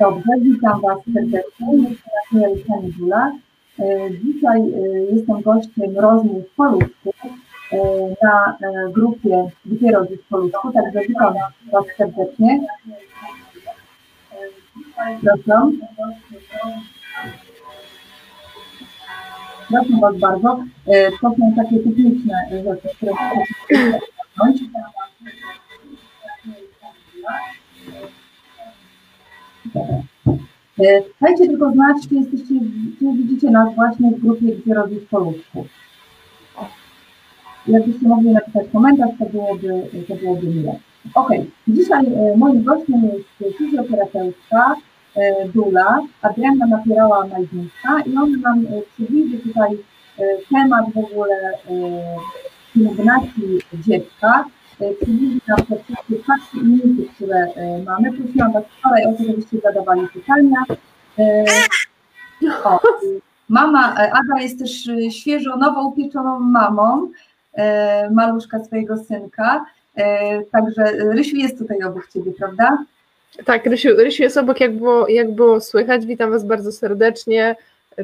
Dobrze, witam Was serdecznie. Jestem Aleksandra Gula. Dzisiaj e, jestem gościem rozmów w Poluszku e, na e, grupie Gdzie rodzić w Poluszku, także witam Was serdecznie. Proszę. Proszę Was bardzo. To są takie techniczne rzeczy, które chcę E, dajcie tylko znać, czy jesteście, czy widzicie nas właśnie w grupie, gdzie robisz po ludzku. Jakbyście mogli napisać komentarz, to byłoby, to byłoby miłe. Ok, dzisiaj e, moim gościem jest fizjoterapeutka e, Dula, Adriana Napierała-Majdzińska i ona nam przybliży tutaj temat w ogóle pielęgnacji dziecka, przybliży nam te wszystkie fakty i które e, mamy. Prosiłam Was wczoraj o to, żebyście zadawali pytania. E, o, mama, e, Ada jest też świeżo, nowo upieczoną mamą maluszka swojego synka, także Rysiu jest tutaj obok Ciebie, prawda? Tak, Rysiu, Rysiu jest obok, jak było, jak było słychać. Witam Was bardzo serdecznie.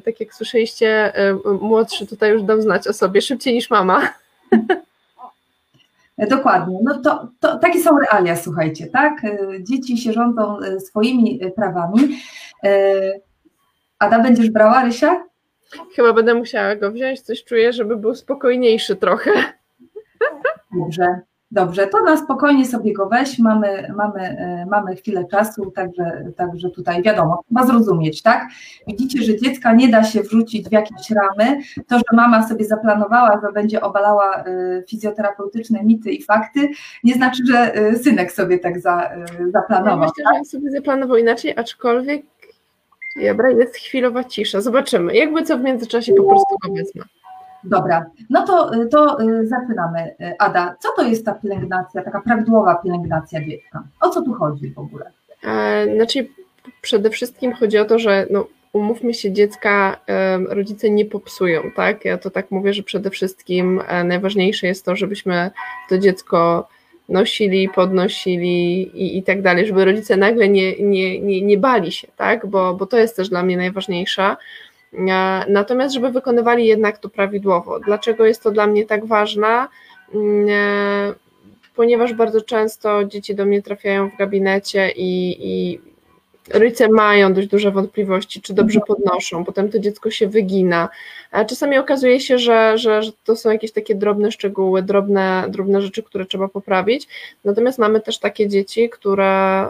Tak jak słyszeliście, młodszy tutaj już dał znać o sobie szybciej niż mama. Dokładnie. No to, to takie są realia, słuchajcie, tak? Dzieci się rządzą e, swoimi e, prawami. Ada, będziesz brała Rysia? Chyba będę musiała go wziąć, coś czuję, żeby był spokojniejszy trochę. Dobrze. Dobrze, to na spokojnie sobie go weź, mamy, mamy, e, mamy chwilę czasu, także, także tutaj wiadomo, trzeba zrozumieć, tak? Widzicie, że dziecka nie da się wrzucić w jakieś ramy. To, że mama sobie zaplanowała, że będzie obalała e, fizjoterapeutyczne mity i fakty, nie znaczy, że e, synek sobie tak za, zaplanował. Ja myślę, tak? że on sobie zaplanował inaczej, aczkolwiek dobra, jest chwilowa cisza. Zobaczymy. Jakby co w międzyczasie po prostu go wezmę. Dobra, no to, to y, zaczynamy. Ada, co to jest ta pielęgnacja, taka prawidłowa pielęgnacja dziecka? O co tu chodzi w ogóle? E, znaczy, przede wszystkim chodzi o to, że no, umówmy się, dziecka rodzice nie popsują, tak? Ja to tak mówię, że przede wszystkim e, najważniejsze jest to, żebyśmy to dziecko nosili, podnosili i, i tak dalej, żeby rodzice nagle nie, nie, nie, nie bali się, tak? Bo, bo to jest też dla mnie najważniejsze. Natomiast, żeby wykonywali jednak to prawidłowo. Dlaczego jest to dla mnie tak ważne? Mm, e, ponieważ bardzo często dzieci do mnie trafiają w gabinecie i, i rodzice mają dość duże wątpliwości, czy dobrze podnoszą, potem to dziecko się wygina. Czasami okazuje się, że, że, że, to są jakieś takie drobne szczegóły, drobne, drobne rzeczy, które trzeba poprawić. Natomiast mamy też takie dzieci, które,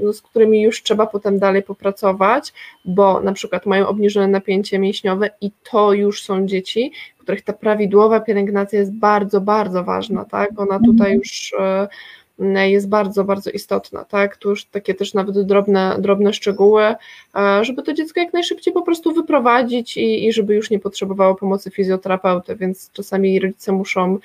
y, no, z którymi już trzeba potem dalej popracować, bo na przykład mają obniżone napięcie mięśniowe i to już są dzieci, których ta prawidłowa pielęgnacja jest bardzo, bardzo ważna, tak? Ona tutaj już y, jest bardzo, bardzo istotna, tak? Tu już takie też nawet drobne, drobne szczegóły, e, żeby to dziecko jak najszybciej po prostu wyprowadzić i, i żeby już nie potrzebowało pomocy fizjoterapeuty, więc czasami rodzice muszą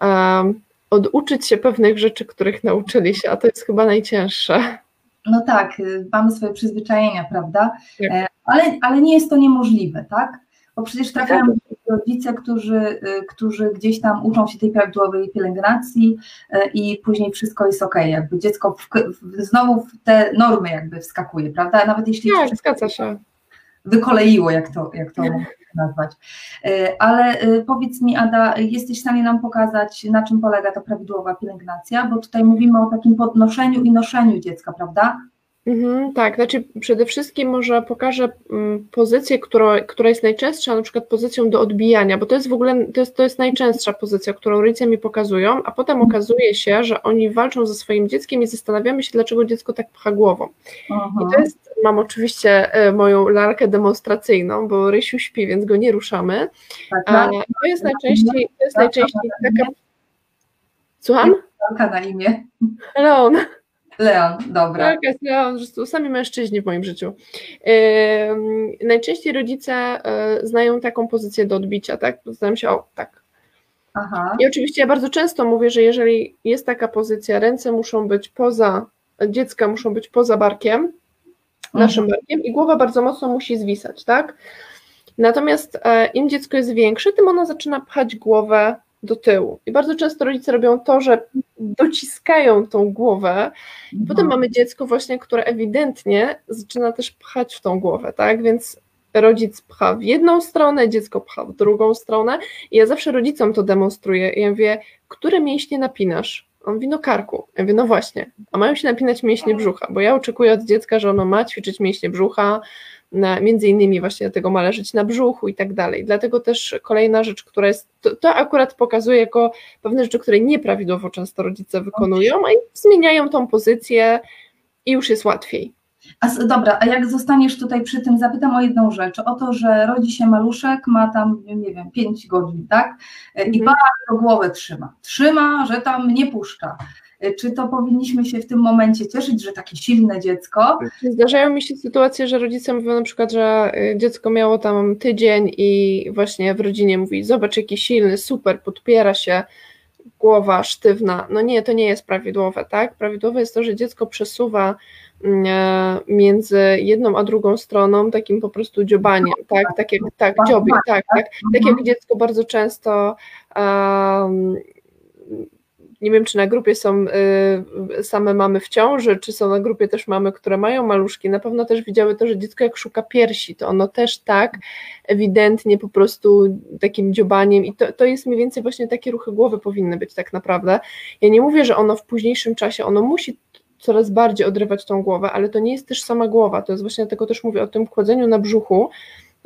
um, oduczyć się pewnych rzeczy, których nauczyli się, a to jest chyba najcięższe. No tak, y, mamy swoje przyzwyczajenia, prawda? Tak. E, ale, ale nie jest to niemożliwe, tak? Bo przecież trafiają tak rodzice, którzy, y, którzy gdzieś tam uczą się tej prawidłowej pielęgnacji y, i później wszystko jest ok, jakby dziecko w, w, znowu w te normy jakby wskakuje, prawda? Nawet jeśli tak, zgadza się. wykoleiło, jak to, jak to nazwać. Y, ale powiedz mi, Ada, jesteś w stanie nam pokazać, na czym polega ta prawidłowa pielęgnacja? Bo tutaj mówimy o takim podnoszeniu i noszeniu dziecka, prawda? Mhm, tak, znaczy przede wszystkim może pokażę mm, pozycję, która, która jest najczęstsza, na przykład pozycją do odbijania, bo to jest w ogóle, to jest, to jest najczęstsza pozycja, którą rodzice mi pokazują, a potem okazuje się, że oni walczą ze swoim dzieckiem i zastanawiamy się, dlaczego dziecko tak pcha głową. Aha. I to jest, mam oczywiście e, moją lalkę demonstracyjną, bo Rysiu śpi, więc go nie ruszamy. Tak, tak. to jest najczęściej, to jest najczęściej taka... Słucham? Lalka na imię. Leon. Leon, dobra. Tak, jest Leon, że sami mężczyźni w moim życiu. Yy, najczęściej rodzice yy, znają taką pozycję do odbicia, tak? Znają się, o, tak. Aha. I oczywiście ja bardzo często mówię, że jeżeli jest taka pozycja, ręce muszą być poza, dziecka muszą być poza barkiem, naszym mhm. barkiem i głowa bardzo mocno musi zwisać, tak? Natomiast e, im dziecko jest większe, tym ono zaczyna pchać głowę do tyłu. I bardzo często rodzice robią to, że dociskają tą głowę, i mhm. potem mamy dziecko właśnie, które ewidentnie zaczyna też pchać w tą głowę, tak? Więc rodzic pcha w jedną stronę, dziecko pcha w drugą stronę. I ja zawsze rodzicom to demonstruję. I ja mówię, które mięśnie napinasz? On mówi, no karku. Ja mówię, no właśnie, a mają się napinać mięśnie brzucha, bo ja oczekuję od dziecka, że ono ma ćwiczyć mięśnie brzucha, na, między innymi właśnie dlatego ma leżeć na brzuchu i tak dalej. Dlatego też kolejna rzecz, która jest, to, to akurat pokazuje jako pewne rzeczy, które nieprawidłowo często rodzice wykonują, a i zmieniają tą pozycję i już jest łatwiej. A, dobra, a jak zostaniesz tutaj przy tym, zapytam o jedną rzecz, o to, że rodzi się maluszek, ma tam, nie wiem, 5 godzin, tak? I mhm. bardzo głowę trzyma. Trzyma, że tam nie puszcza. Czy to powinniśmy się w tym momencie cieszyć, że takie silne dziecko? Zdarzają mi się sytuacje, że rodzice mówią na przykład, że y, dziecko miało tam tydzień i właśnie w rodzinie mówi, zobacz jaki silny, super, podpiera się, głowa sztywna. No nie, to nie jest prawidłowe, tak? Prawidłowe jest to, że dziecko przesuwa mm, e, między jedną a drugą stroną takim po prostu dziobaniem, tak? Tak jak, tak, dziobie, tak, tak. Tak jak dziecko bardzo często um, nie wiem, czy na grupie są y, same mamy w ciąży, czy są na grupie też mamy, które mają maluszki. Na pewno też widziały to, że dziecko jak szuka piersi, to ono też tak ewidentnie po prostu takim dziobaniem i to, to jest mniej więcej właśnie takie ruchy głowy powinny być tak naprawdę. Ja nie mówię, że ono w późniejszym czasie, ono musi coraz bardziej odrywać tą głowę, ale to nie jest też sama głowa, to jest właśnie dlatego też mówię o tym kładzeniu na brzuchu,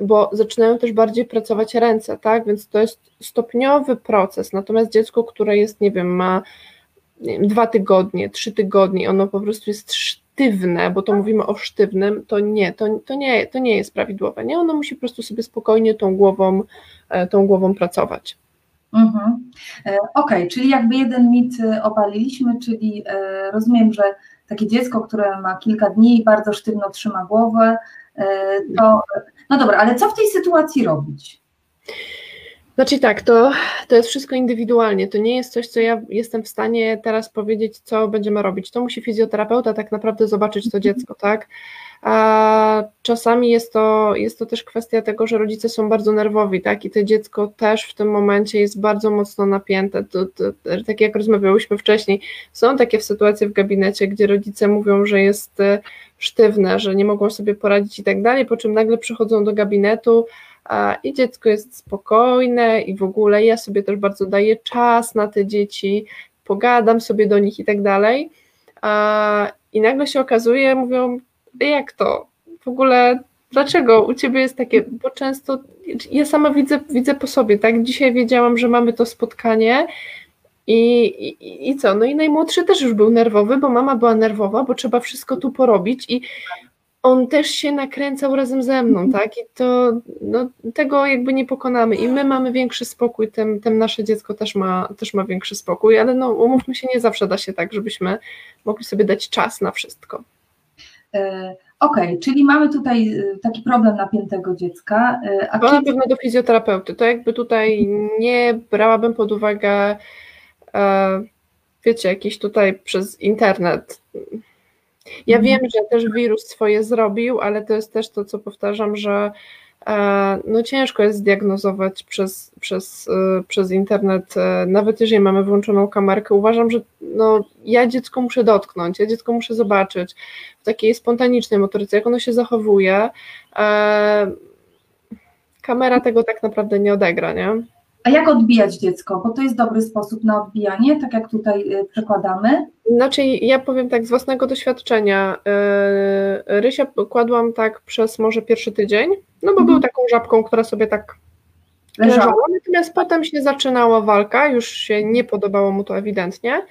bo zaczynają też bardziej pracować ręce, tak? Więc to jest stopniowy proces. Natomiast dziecko, które jest, nie wiem, ma nie wiem, dwa tygodnie, trzy tygodnie, ono po prostu jest sztywne, bo to mówimy o sztywnym, to nie, to, to nie, to nie jest prawidłowe. Nie, ono musi po prostu sobie spokojnie tą głową, e, tą głową pracować. Mhm. E, okej, okay, czyli jakby jeden mit e, obaliliśmy, czyli rozumiem, że takie dziecko, które ma kilka dni i bardzo sztywno trzyma głowę, to no dobra, ale co w tej sytuacji robić? Znaczy tak, to, to jest wszystko indywidualnie. To nie jest coś, co ja jestem w stanie teraz powiedzieć, co będziemy robić. To musi fizjoterapeuta tak naprawdę zobaczyć to mhm. dziecko, tak? A czasami jest to, jest to też kwestia tego, że rodzice są bardzo nerwowi, tak? I to dziecko też w tym momencie jest bardzo mocno napięte. To, to, tak jak rozmawiałyśmy wcześniej, są takie sytuacje w gabinecie, gdzie rodzice mówią, że jest e, sztywne, że nie mogą sobie poradzić i tak dalej, po czym nagle przychodzą do gabinetu a, i dziecko jest spokojne i w ogóle ja sobie też bardzo daję czas na te dzieci, pogadam sobie do nich i tak dalej. A, I nagle się okazuje, mówią, jak to? W ogóle dlaczego u ciebie jest takie, bo często ja sama widzę, widzę po sobie, tak? Dzisiaj wiedziałam, że mamy to spotkanie i, i, i co? No i najmłodszy też już był nerwowy, bo mama była nerwowa, bo trzeba wszystko tu porobić i on też się nakręcał razem ze mną, tak? I to no, tego jakby nie pokonamy. I my mamy większy spokój, tym, tym nasze dziecko też ma, też ma większy spokój, ale no umówmy się, nie zawsze da się tak, żebyśmy mogli sobie dać czas na wszystko. E, okej, okay, czyli mamy tutaj e, taki problem napiętego dziecka. E, a to kiedy... na pewno do fizjoterapeuty. To jakby tutaj nie brałabym pod uwagę, wiecie, jakiś tutaj przez internet. Ja mhm. wiem, że też wirus swoje zrobił, ale to jest też to, co powtarzam, że no ciężko jest zdiagnozować przez, przez, e, przez internet, e, nawet jeżeli mamy włączoną kamerkę. Uważam, że no, ja dziecko muszę dotknąć, ja dziecko muszę zobaczyć w takiej spontanicznej motoryce, jak ono się zachowuje. Kamera tego tak naprawdę nie odegra, nie? A jak odbijać dziecko? Bo to jest dobry sposób na odbijanie, tak jak tutaj y, przekładamy. Znaczy, ja powiem tak z własnego doświadczenia. Y, Rysia kładłam tak przez może pierwszy tydzień, no bo mhm. był taką żabką, która sobie tak leżała. Natomiast potem się zaczynała walka, już się nie podobało mu to ewidentnie.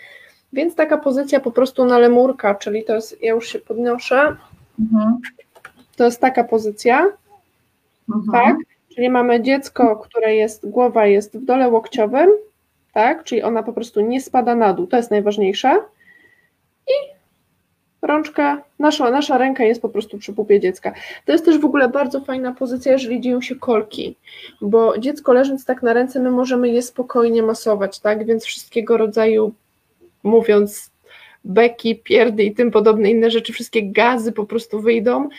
Więc taka pozycja po prostu na lemurka, czyli to jest, ja już się podnoszę. Mhm. To jest taka pozycja. Mhm. Tak. Czyli mamy dziecko, które jest, głowa jest w dole łokciowym, tak? Czyli ona po prostu nie spada na dół, to jest najważniejsze. I rączka, nasza, nasza ręka jest po prostu przy pupie dziecka. To jest też w ogóle bardzo fajna pozycja, jeżeli dzieją się kolki, bo dziecko leżąc tak na ręce, my możemy je spokojnie masować, tak? Więc wszystkiego rodzaju, mówiąc beki, pierdy i tym podobne inne rzeczy, wszystkie gazy po prostu wyjdą,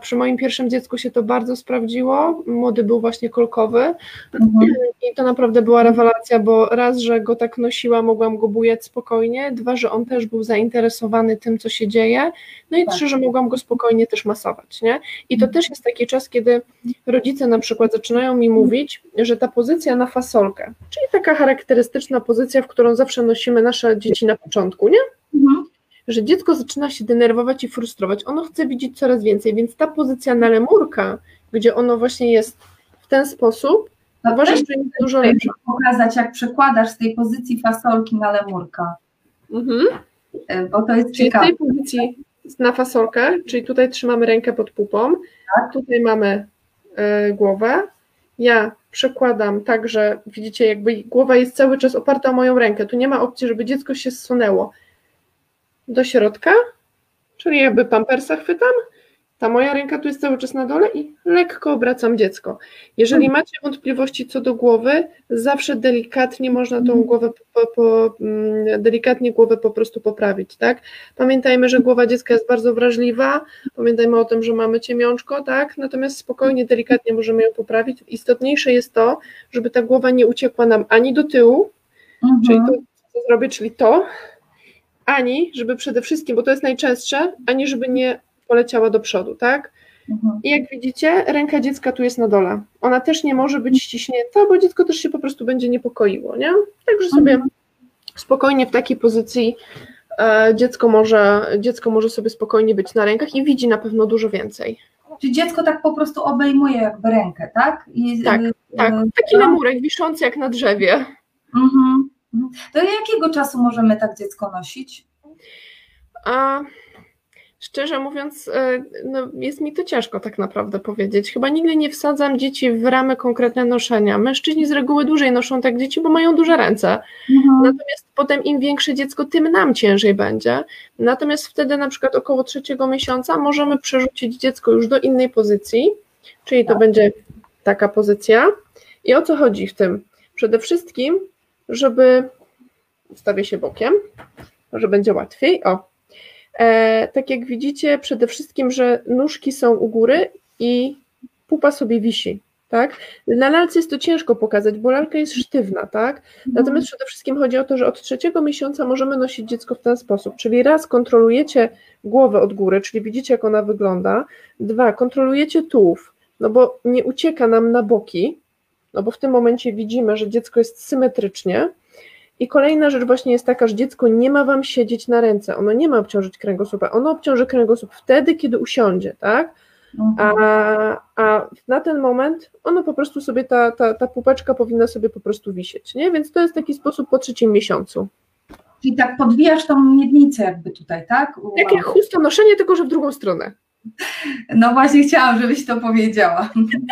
Przy moim pierwszym dziecku się to bardzo sprawdziło. Młody był właśnie kolkowy mhm. i to naprawdę była rewelacja, bo raz, że go tak nosiła, mogłam go bujać spokojnie, dwa, że on też był zainteresowany tym, co się dzieje, no i tak. trzy, że mogłam go spokojnie też masować, nie? I to mhm. też jest taki czas, kiedy rodzice na przykład zaczynają mi mówić, że ta pozycja na fasolkę, czyli taka charakterystyczna pozycja, w którą zawsze nosimy nasze dzieci na początku, nie? Mhm że dziecko zaczyna się denerwować i frustrować. Ono chce widzieć coraz więcej, więc ta pozycja na lemurka, gdzie ono właśnie jest w ten sposób, no uważam, że jest dużo lepsza. pokazać, jak przekładasz z tej pozycji fasolki na lemurka. Mhm. E, bo to jest czyli ciekawe. w tej pozycji na fasolkę, czyli tutaj trzymamy rękę pod pupą, tak. tutaj mamy y, głowę, ja przekładam tak, że widzicie, jakby głowa jest cały czas oparta o moją rękę. Tu nie ma opcji, żeby dziecko się zsunęło do środka, czyli jakby pampersa chwytam, ta moja ręka tu jest cały czas na dole i lekko obracam dziecko. Jeżeli mhm. macie wątpliwości co do głowy, zawsze delikatnie można tą mhm. głowę po, po, mm, delikatnie głowę po prostu poprawić, tak? Pamiętajmy, że głowa dziecka jest bardzo wrażliwa, pamiętajmy o tym, że mamy ciemiączko, tak? Natomiast spokojnie, delikatnie możemy ją poprawić. Istotniejsze jest to, żeby ta głowa nie uciekła nam ani do tyłu, mhm. czyli to, co zrobię, czyli to, ani żeby przede wszystkim, bo to jest najczęstsze, ani żeby nie poleciała do przodu, tak? Mhm. I jak widzicie, ręka dziecka tu jest na dole. Ona też nie może być ściśnięta, bo dziecko też się po prostu będzie niepokoiło, nie? Także sobie mhm. spokojnie w takiej pozycji e, dziecko, może, dziecko może sobie spokojnie być na rękach i widzi na pewno dużo więcej. Czy dziecko tak po prostu obejmuje jakby rękę, tak? I, tak, y, tak. Taki lemurek wiszący jak na drzewie. Mhm. Do jakiego czasu możemy tak dziecko nosić? A szczerze mówiąc, e, no jest mi to ciężko tak naprawdę powiedzieć. Chyba nigdy nie wsadzam dzieci w ramy konkretne noszenia. Mężczyźni z reguły dłużej noszą tak dzieci, bo mają duże ręce. Mhm. Natomiast potem im większe dziecko, tym nam ciężej będzie. Natomiast wtedy na przykład około trzeciego miesiąca możemy przerzucić dziecko już do innej pozycji, czyli to tak. będzie taka pozycja. I o co chodzi w tym? Przede wszystkim żeby ustawię się bokiem, może będzie łatwiej. O, e, tak jak widzicie, przede wszystkim, że nóżki są u góry i pupa sobie wisi. Tak? Na lalce jest to ciężko pokazać, bo lalka jest sztywna, tak? Natomiast przede wszystkim chodzi o to, że od trzeciego miesiąca możemy nosić dziecko w ten sposób, czyli raz kontrolujecie głowę od góry, czyli widzicie jak ona wygląda, dwa, kontrolujecie tułów, no bo nie ucieka nam na boki, no bo w tym momencie widzimy, że dziecko jest symetrycznie. I kolejna rzecz właśnie jest taka, że dziecko nie ma wam siedzieć na ręce, ono nie ma obciążyć kręgosłupa, ono obciąży kręgosłup wtedy, kiedy usiądzie, tak? A, a na ten moment ono po prostu sobie, ta, ta, ta pupeczka powinna sobie po prostu wisieć, nie? Więc to jest taki sposób po trzecim miesiącu. Czyli tak podwijasz tą miednicę jakby tutaj, tak? Jak jak chustonoszenie, tylko że w drugą stronę. No właśnie chciałam, żebyś to powiedziała.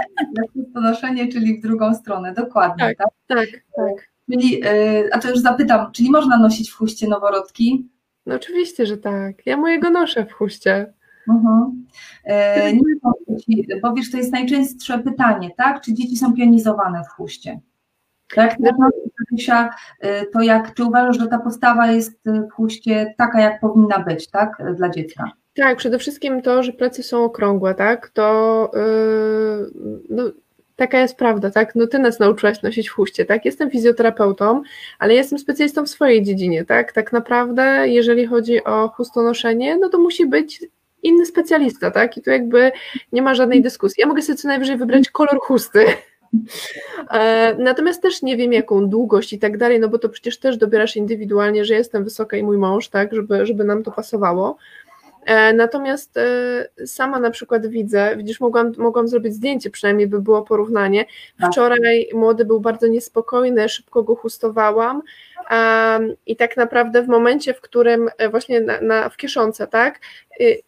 to noszenie, czyli w drugą stronę, dokładnie. Tak, tak, tak. tak. Czyli, e, a to już zapytam, czyli można nosić w chuście noworodki? No oczywiście, że tak. Ja mojego noszę w chuście. Uh-huh. E, nie wiem, bo wiesz, to jest najczęstsze pytanie, tak? Czy dzieci są pionizowane w chuście? Tak? Kasia, e, to jak, czy uważasz, że ta postawa jest w chuście taka, jak powinna być, tak? Dla dziecka? Tak, przede wszystkim to, że plecy są okrągłe, tak, to yy, no, taka jest prawda, tak, no ty nas nauczyłaś nosić w chuście, tak, jestem fizjoterapeutą, ale jestem specjalistą w swojej dziedzinie, tak, tak naprawdę jeżeli chodzi o chustonoszenie, no to musi być inny specjalista, tak, i tu jakby nie ma żadnej dyskusji, ja mogę sobie co najwyżej wybrać kolor chusty, e, Natomiast też nie wiem, jaką długość i tak dalej, no bo to przecież też dobierasz indywidualnie, że jestem wysoka i mój mąż, tak, żeby, żeby nam to pasowało. E, natomiast e, sama na przykład widzę, widzisz, mogłam, mogłam zrobić zdjęcie, przynajmniej by było porównanie. Tak. Wczoraj młody był bardzo niespokojny, szybko go chustowałam i tak naprawdę w momencie, w którym e, właśnie na, na w kieszonce, tak, y,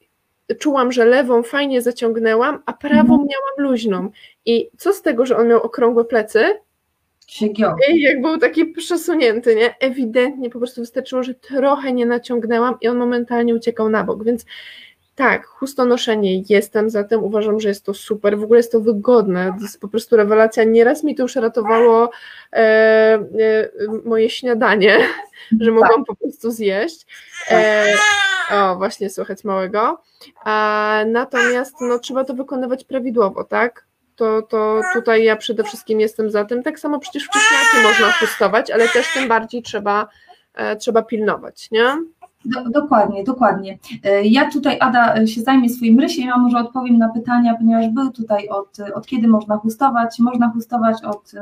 czułam, że lewą fajnie zaciągnęłam, a prawą mhm. miałam luźną. I co z tego, że on miał okrągłe plecy, i jak był taki przesunięty, nie? Ewidentnie po prostu wystarczyło, że trochę nie naciągnęłam i on momentalnie uciekał na bok, więc tak, chustonoszenie jestem za tym, uważam, że jest to super, w ogóle jest to wygodne, to jest po prostu rewelacja, nieraz mi to już ratowało e, e, moje śniadanie, że mogłam po prostu zjeść. E, O, właśnie słychać małego. A, natomiast no, trzeba to wykonywać prawidłowo, tak? To, to tutaj ja przede wszystkim jestem za tym. Tak samo przecież wcześniaki można pustować, ale też tym bardziej trzeba, e, trzeba pilnować, nie? Do, dokładnie, dokładnie. E, ja tutaj, Ada, się zajmie swoim rysiem, ja może odpowiem na pytania, ponieważ był tutaj od, od kiedy można hustować. Można hustować od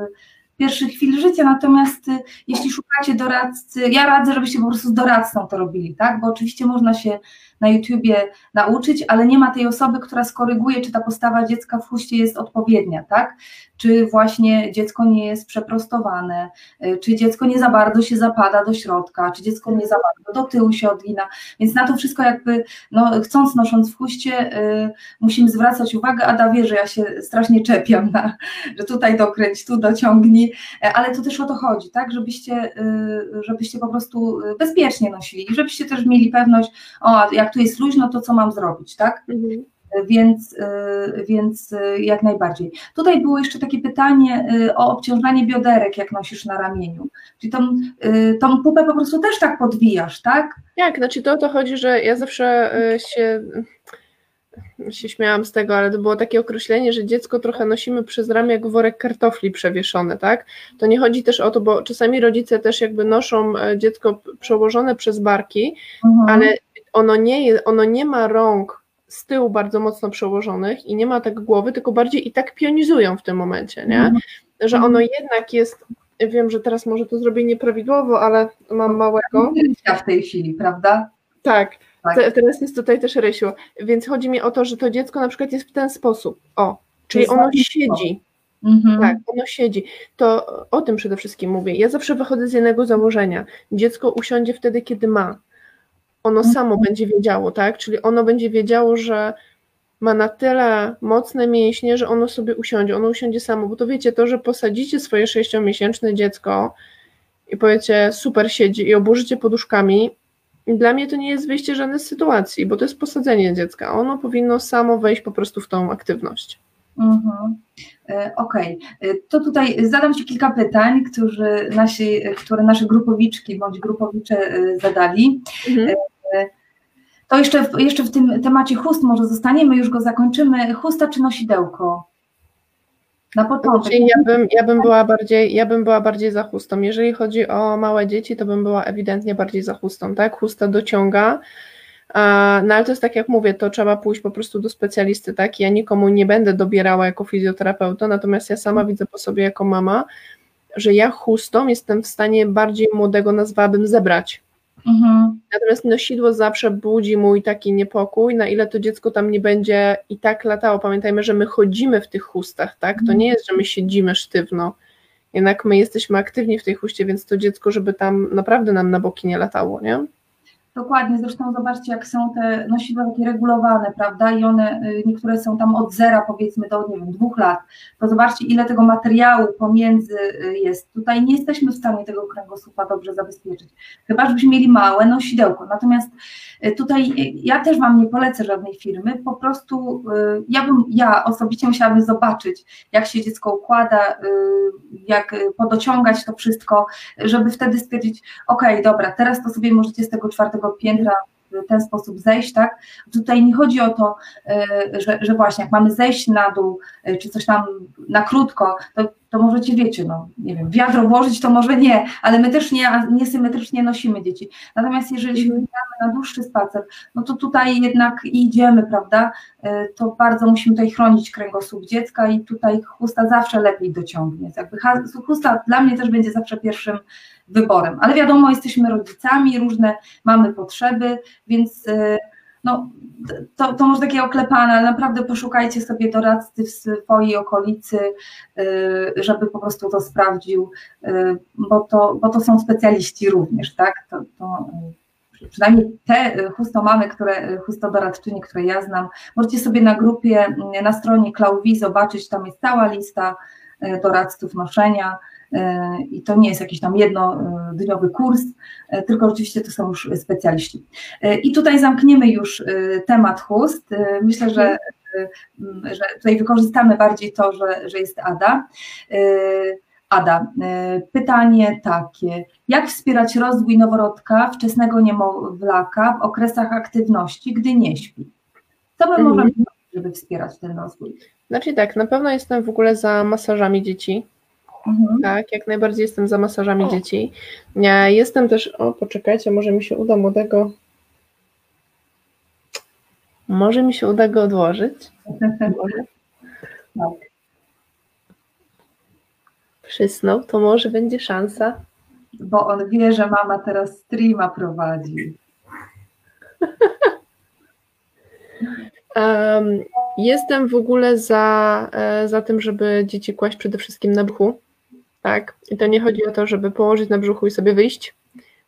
pierwszych chwil życia, natomiast jeśli szukacie doradcy, ja radzę, żebyście po prostu z doradcą to robili, tak, bo oczywiście można się na YouTubie nauczyć, ale nie ma tej osoby, która skoryguje, czy ta postawa dziecka w chuście jest odpowiednia, tak? Czy właśnie dziecko nie jest przeprostowane, y, czy dziecko nie za bardzo się zapada do środka, czy dziecko nie za bardzo do tyłu się odgina, więc na to wszystko jakby, no, chcąc nosząc w chuście, y, musimy zwracać uwagę, Ada wie, że ja się strasznie czepiam, na, że tutaj dokręć, tu dociągnij, y, ale to też o to chodzi, tak, żebyście, y, żebyście po prostu y, bezpiecznie nosili i żebyście też mieli pewność, o, jak tu jest luźno, to co mam zrobić, tak? Mhm. Więc, y, więc y, jak najbardziej. Tutaj było jeszcze takie pytanie y, o obciążanie bioderek, jak nosisz na ramieniu. Czyli tą, tą pupę po prostu też tak podwijasz, tak? Jak, znaczy to o to chodzi, że ja zawsze się się śmiałam z tego, ale to było takie określenie, że dziecko trochę nosimy przez ramię jak worek kartofli przewieszone, tak? To nie chodzi też o to, bo czasami rodzice też jakby noszą e, dziecko przełożone przez barki, mhm. ale ono nie, ono nie ma rąk z tyłu bardzo mocno przełożonych i nie ma tak głowy, tylko bardziej i tak pionizują w tym momencie, nie? Mhm. Że ono mhm. jednak jest wiem, że teraz może to zrobię nieprawidłowo, ale mam małego. W tej chwili, prawda? Tak. tak. Teraz jest tutaj też Rysiu. Więc chodzi mi o to, że to dziecko na przykład jest w ten sposób. O, czyli ono siedzi. Mhm. Tak, ono siedzi. To o tym przede wszystkim mówię. Ja zawsze wychodzę z jednego założenia. Dziecko usiądzie wtedy, kiedy ma ono mhm. samo będzie wiedziało, tak? Czyli ono będzie wiedziało, że ma na tyle mocne mięśnie, że ono sobie usiądzie, ono usiądzie samo, bo to wiecie, to, że posadzicie swoje sześciomiesięczne dziecko i powiecie super siedzi i oburzycie poduszkami, dla mnie to nie jest wyjście żadnej sytuacji, bo to jest posadzenie dziecka. Ono powinno samo wejść po prostu w tą aktywność. Mhm. E, okej, okay. E, to tutaj zadam Ci kilka pytań, którzy nasi, które nasze grupowiczki bądź grupowicze e, zadali. Mhm. To jeszcze jeszcze w tym temacie chust może zostaniemy, już go zakończymy. Chusta czy nosidełko? Na początek. Ja bym, ja, bym była bardziej, ja bym była bardziej za chustą. Jeżeli chodzi o małe dzieci, to bym była ewidentnie bardziej za chustą, tak? Chusta dociąga. No ale to jest tak jak mówię, to trzeba pójść po prostu do specjalisty, tak? Ja nikomu nie będę dobierała jako fizjoterapeuta, natomiast ja sama widzę po sobie jako mama, że ja chustą jestem w stanie bardziej młodego nazwałabym zebrać. Mhm. Natomiast nosidło zawsze budzi mój taki niepokój, na ile to dziecko tam nie będzie i tak latało. Pamiętajmy, że my chodzimy w tych chustach, tak? To mhm. nie jest, że my siedzimy sztywno. Jednak my jesteśmy aktywni w tej chuście, więc to dziecko, żeby tam naprawdę nam na boki nie latało, nie? Dokładnie, zresztą zobaczcie, jak są te nosidła takie regulowane, prawda? I one, y, niektóre są tam od zera, powiedzmy, do nie wiem, dwóch lat. To zobaczcie, ile tego materiału pomiędzy y, jest. Tutaj nie jesteśmy w stanie tego kręgosłupa dobrze zabezpieczyć. Chyba, żebyśmy mieli małe nosidełko. Natomiast y, tutaj ja też Wam nie polecę żadnej firmy, po prostu ja bym, ja osobiście musiałabym zobaczyć, jak się dziecko układa, jak podociągać to wszystko, żeby wtedy stwierdzić, ok, dobra, teraz to sobie możecie z tego czwartego piętra w ten sposób zejść, tak? Tutaj nie chodzi o to, e, że, że właśnie jak mamy zejść na dół, e, czy coś tam na krótko, to, to możecie, wiecie, no nie wiem, wiadro włożyć, to może nie, ale my też nie, niesymetrycznie nosimy dzieci. Natomiast jeżeli się wybieramy na dłuższy spacer, no to tutaj jednak idziemy, prawda? E, to bardzo musimy tutaj chronić kręgosłup dziecka i tutaj chusta zawsze lepiej dociągnie. Jakby chusta dla mnie też będzie zawsze pierwszym wyborem. Ale wiadomo, jesteśmy rodzicami, różne mamy potrzeby, więc y, no, to, to może takie oklepane, ale naprawdę poszukajcie sobie doradcy w swojej okolicy, y, żeby po prostu to sprawdził, y, bo to, bo to są specjaliści również, tak? To, to przynajmniej te chustomamy, które, chustodoradczyni, które ja znam, możecie sobie na grupie, na stronie Klauwi zobaczyć, tam jest cała lista doradców noszenia, i to nie jest jakiś tam jednodniowy kurs, e, tylko oczywiście to są już specjaliści. E, I tutaj zamkniemy już e, temat chust. Myślę, że, że tutaj wykorzystamy bardziej to, że, że jest Ada. Ada, pytanie takie. Jak wspierać rozwój noworodka, wczesnego niemowlaka w okresach aktywności, gdy nie śpi? Co my możemy zrobić, żeby wspierać ten rozwój? Znaczy tak, na pewno jestem w ogóle za masażami dzieci. Mhm. Tak, jak najbardziej jestem za masażami o. dzieci. Jestem też, o poczekajcie, może mi się uda młodego, może mi się uda go odłożyć. Może. Tak. Przysnął, to może będzie szansa. Bo on wie, że mama teraz streama prowadzi. Um, jestem w ogóle za, e, za tym, żeby dzieci kłaść przede wszystkim na brzuchu. Tak. I to nie chodzi o to, żeby położyć na brzuchu i sobie wyjść,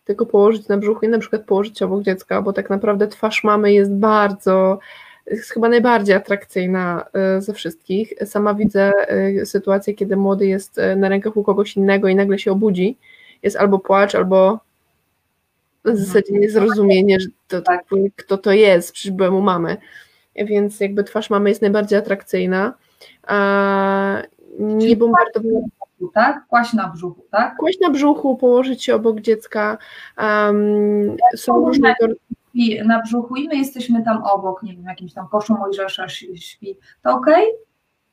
tylko położyć na brzuchu i na przykład położyć obok dziecka, bo tak naprawdę twarz mamy jest bardzo, jest chyba najbardziej atrakcyjna e, ze wszystkich. Sama widzę e, sytuację, kiedy młody jest na rękach u kogoś innego i nagle się obudzi. Jest albo płacz, albo w zasadzie niezrozumienie, że to, tak. kto to jest, przecież byłem u mamy więc jakby twarz mamy jest najbardziej atrakcyjna. Nie bombardować. Tak? Kłaść na brzuchu, tak? Kłaść na brzuchu, położyć się obok dziecka. Um, są różne. Na brzuchu i my jesteśmy tam obok, nie wiem, jakimś tam koszu Mojżesza śpi. To ok?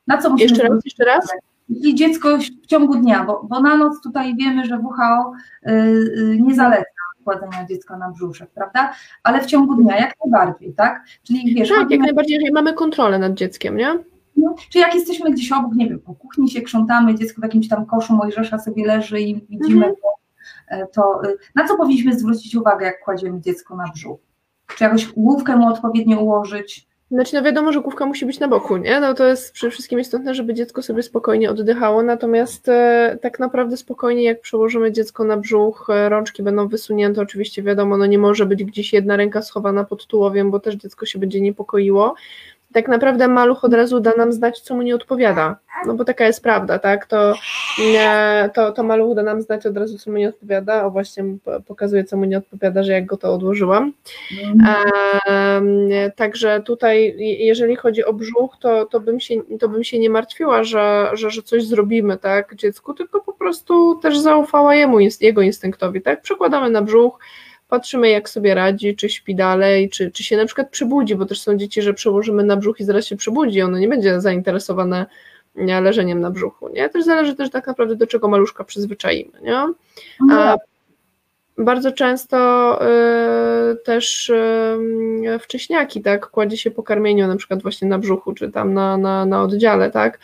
Na co musimy Jeszcze raz, jeszcze raz? Jeśli dziecko w ciągu dnia, bo, bo na noc tutaj wiemy, że WHO y, y, nie zaleca kładzenia dziecka na brzuszek, prawda? Ale w ciągu dnia jak najbardziej, tak? Czyli wiesz, tak, jak najbardziej, jeżeli mamy kontrolę nad dzieckiem, nie? No, czy jak jesteśmy gdzieś obok, nie wiem, po kuchni się krzątamy, dziecko w jakimś tam koszu Mojżesza sobie leży i widzimy mhm. to, e, to, y, na co powinniśmy zwrócić uwagę, jak kładziemy dziecko na brzuch? Czy jakoś główkę mu odpowiednio ułożyć? Znaczy, no wiadomo, że główka musi być na boku, nie? No to jest przede wszystkim istotne, żeby dziecko sobie spokojnie oddychało, natomiast e, tak naprawdę spokojnie, jak przełożymy dziecko na brzuch, e, rączki będą wysunięte, oczywiście wiadomo, no nie może być gdzieś jedna ręka schowana pod tułowiem, bo też dziecko się będzie niepokoiło, tak naprawdę maluch od razu da nam znać, co mu nie odpowiada. No bo taka jest prawda, tak? To, to, to maluch da nam znać od razu, co mu nie odpowiada. O właśnie pokazuje, co mu nie odpowiada, że jak go to odłożyłam. Także tutaj, jeżeli chodzi o brzuch, to, to, bym, się, to bym się nie martwiła, że, że, że coś zrobimy, tak, dziecku, tylko po prostu też zaufała jemu, jego instynktowi, tak? Przekładamy na brzuch, patrzymy jak sobie radzi, czy śpi dalej, czy, czy się na przykład przebudzi, bo też są dzieci, że przełożymy na brzuch i zaraz się przebudzi, ono nie będzie zainteresowane leżeniem na brzuchu, nie? Też zależy też tak naprawdę do czego maluszka przyzwyczaimy, nie? A bardzo często y, też y, wcześniaki, tak, kładzie się po karmieniu na przykład właśnie na brzuchu, czy tam na, na, na oddziale, tak,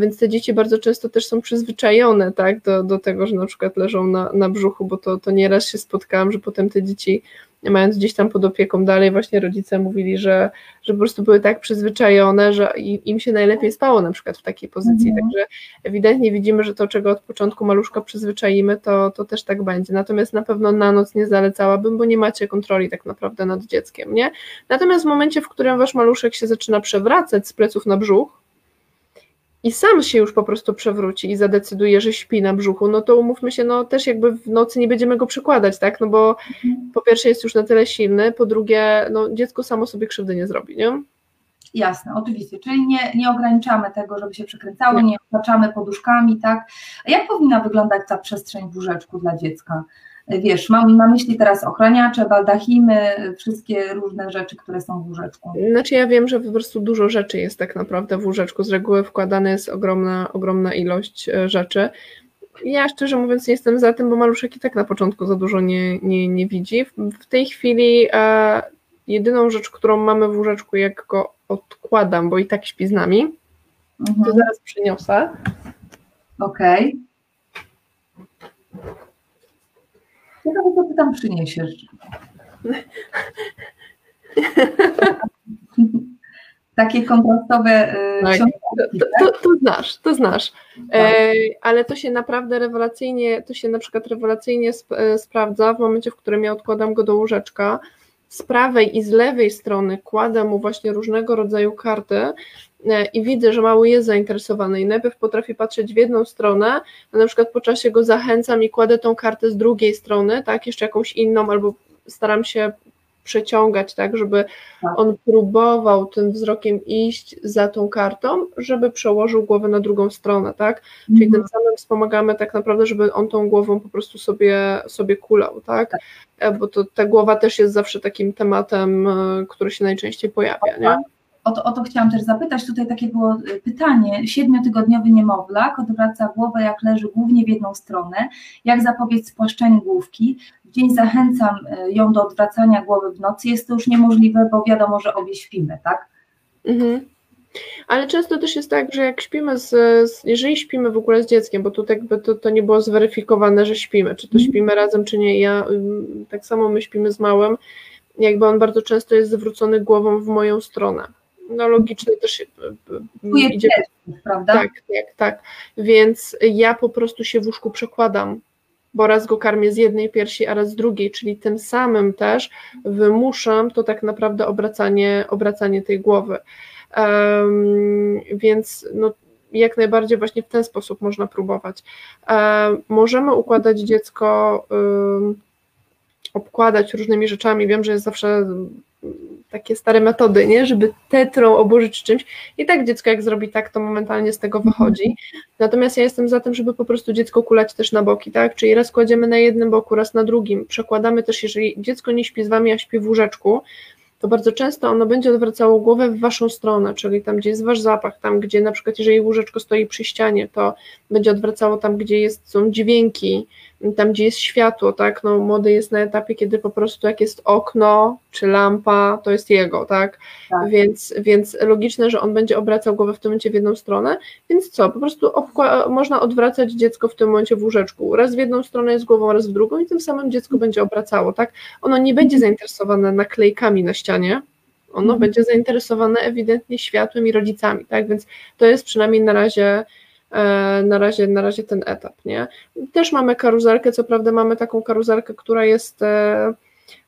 więc te dzieci bardzo często też są przyzwyczajone tak, do, do tego, że na przykład leżą na, na brzuchu, bo to, to nieraz się spotkałam, że potem te dzieci mając gdzieś tam pod opieką dalej, właśnie rodzice mówili, że, że po prostu były tak przyzwyczajone, że im się najlepiej spało na przykład w takiej pozycji. Mhm. Także ewidentnie widzimy, że to, czego od początku maluszka przyzwyczaimy, to, to też tak będzie. Natomiast na pewno na noc nie zalecałabym, bo nie macie kontroli tak naprawdę nad dzieckiem, nie? Natomiast w momencie, w którym wasz maluszek się zaczyna przewracać z pleców na brzuch, i sam się już po prostu przewróci i zadecyduje, że śpi na brzuchu, no to umówmy się, no też jakby w nocy nie będziemy go przykładać, tak? No bo mhm. po pierwsze jest już na tyle silny, po drugie, no dziecko samo sobie krzywdy nie zrobi, nie? Jasne, oczywiście, czyli nie, nie ograniczamy tego, żeby się przekręcało, nie otaczamy poduszkami, tak? A jak powinna wyglądać ta przestrzeń w łóżeczku dla dziecka? Wiesz, mam na myśli teraz ochraniacze, baldachimy, wszystkie różne rzeczy, które są w łóżeczku. Znaczy ja wiem, że po prostu dużo rzeczy jest tak naprawdę w łóżeczku, z reguły wkładana jest ogromna, ogromna ilość e, rzeczy. Ja szczerze mówiąc nie jestem za tym, bo maluszek i tak na początku za dużo nie, nie, nie widzi. W tej chwili e, jedyną rzecz, którą mamy w łóżeczku, jak go odkładam, bo i tak śpi z nami, mhm. to zaraz przyniosę. Okej. Okay. Ciekawe, co ty tam przyniesiesz. Takie kontrastowe y, tak. to, to, to, znasz, to znasz. E, ale to się naprawdę rewelacyjnie, to się na przykład rewelacyjnie sp e, sprawdza w momencie, w którym ja odkładam go do łóżeczka. Z prawej i z lewej strony kładę mu właśnie różnego rodzaju karty, E, i widzę, że mały jest zainteresowany i najpierw potrafi patrzeć w jedną stronę, a na przykład po czasie go zachęcam i kładę tą kartę z drugiej strony, tak, jeszcze jakąś inną, albo staram się przeciągać, tak, żeby Tak. on próbował tym wzrokiem iść za tą kartą, żeby przełożył głowę na drugą stronę, tak? Czyli Mhm. tym samym wspomagamy tak naprawdę, żeby on tą głową po prostu sobie, sobie kulał, tak? Tak. E, Bo to ta głowa też jest zawsze takim tematem, e, który się najczęściej pojawia, nie? O to, o to chciałam też zapytać. Tutaj takie było y, pytanie. Siedmiotygodniowy niemowlak odwraca głowę, jak leży głównie w jedną stronę. Jak zapobiec spłaszczeniu główki? Dzień zachęcam y, ją do odwracania głowy w nocy. Jest to już niemożliwe, bo wiadomo, że obie śpimy, tak? Mhm. Ale często też jest tak, że jak śpimy z, z jeżeli śpimy w ogóle z dzieckiem, bo tu jakby to, to nie było zweryfikowane, że śpimy, czy to Mhm. śpimy razem, czy nie. Ja tak samo my śpimy z małym, jakby on bardzo często jest zwrócony głową w moją stronę. No logicznie też y, y, idzie prawda? tak, tak, tak. Więc ja po prostu się w łóżku przekładam, bo raz go karmię z jednej piersi, a raz z drugiej, czyli tym samym też wymuszam to tak naprawdę obracanie, obracanie tej głowy. Em, więc no, jak najbardziej właśnie w ten sposób można próbować. Em, możemy układać dziecko, ym, obkładać różnymi rzeczami. Wiem, że jest zawsze takie stare metody, nie? żeby tetrą oburzyć czymś. I tak dziecko jak zrobi tak, to momentalnie z tego wychodzi. Natomiast ja jestem za tym, żeby po prostu dziecko kulać też na boki, tak? Czyli raz kładziemy na jednym boku, raz na drugim. Przekładamy też, jeżeli dziecko nie śpi z wami, a śpi w łóżeczku, to bardzo często ono będzie odwracało głowę w waszą stronę, czyli tam, gdzie jest wasz zapach, tam, gdzie na przykład, jeżeli łóżeczko stoi przy ścianie, to będzie odwracało tam, gdzie jest, są dźwięki, tam, gdzie jest światło, tak, no młody jest na etapie, kiedy po prostu jak jest okno, czy lampa, to jest jego, tak, Tak. Więc, więc logiczne, że on będzie obracał głowę w tym momencie w jedną stronę, więc co, po prostu można odwracać dziecko w tym momencie w łóżeczku, raz w jedną stronę jest głową, raz w drugą i tym samym dziecko będzie obracało, tak, ono nie będzie zainteresowane naklejkami na ścianie, ono Mhm. będzie zainteresowane ewidentnie światłem i rodzicami, tak, więc to jest przynajmniej na razie na razie, na razie ten etap, nie? Też mamy karuzelkę, co prawda mamy taką karuzelkę, która jest e,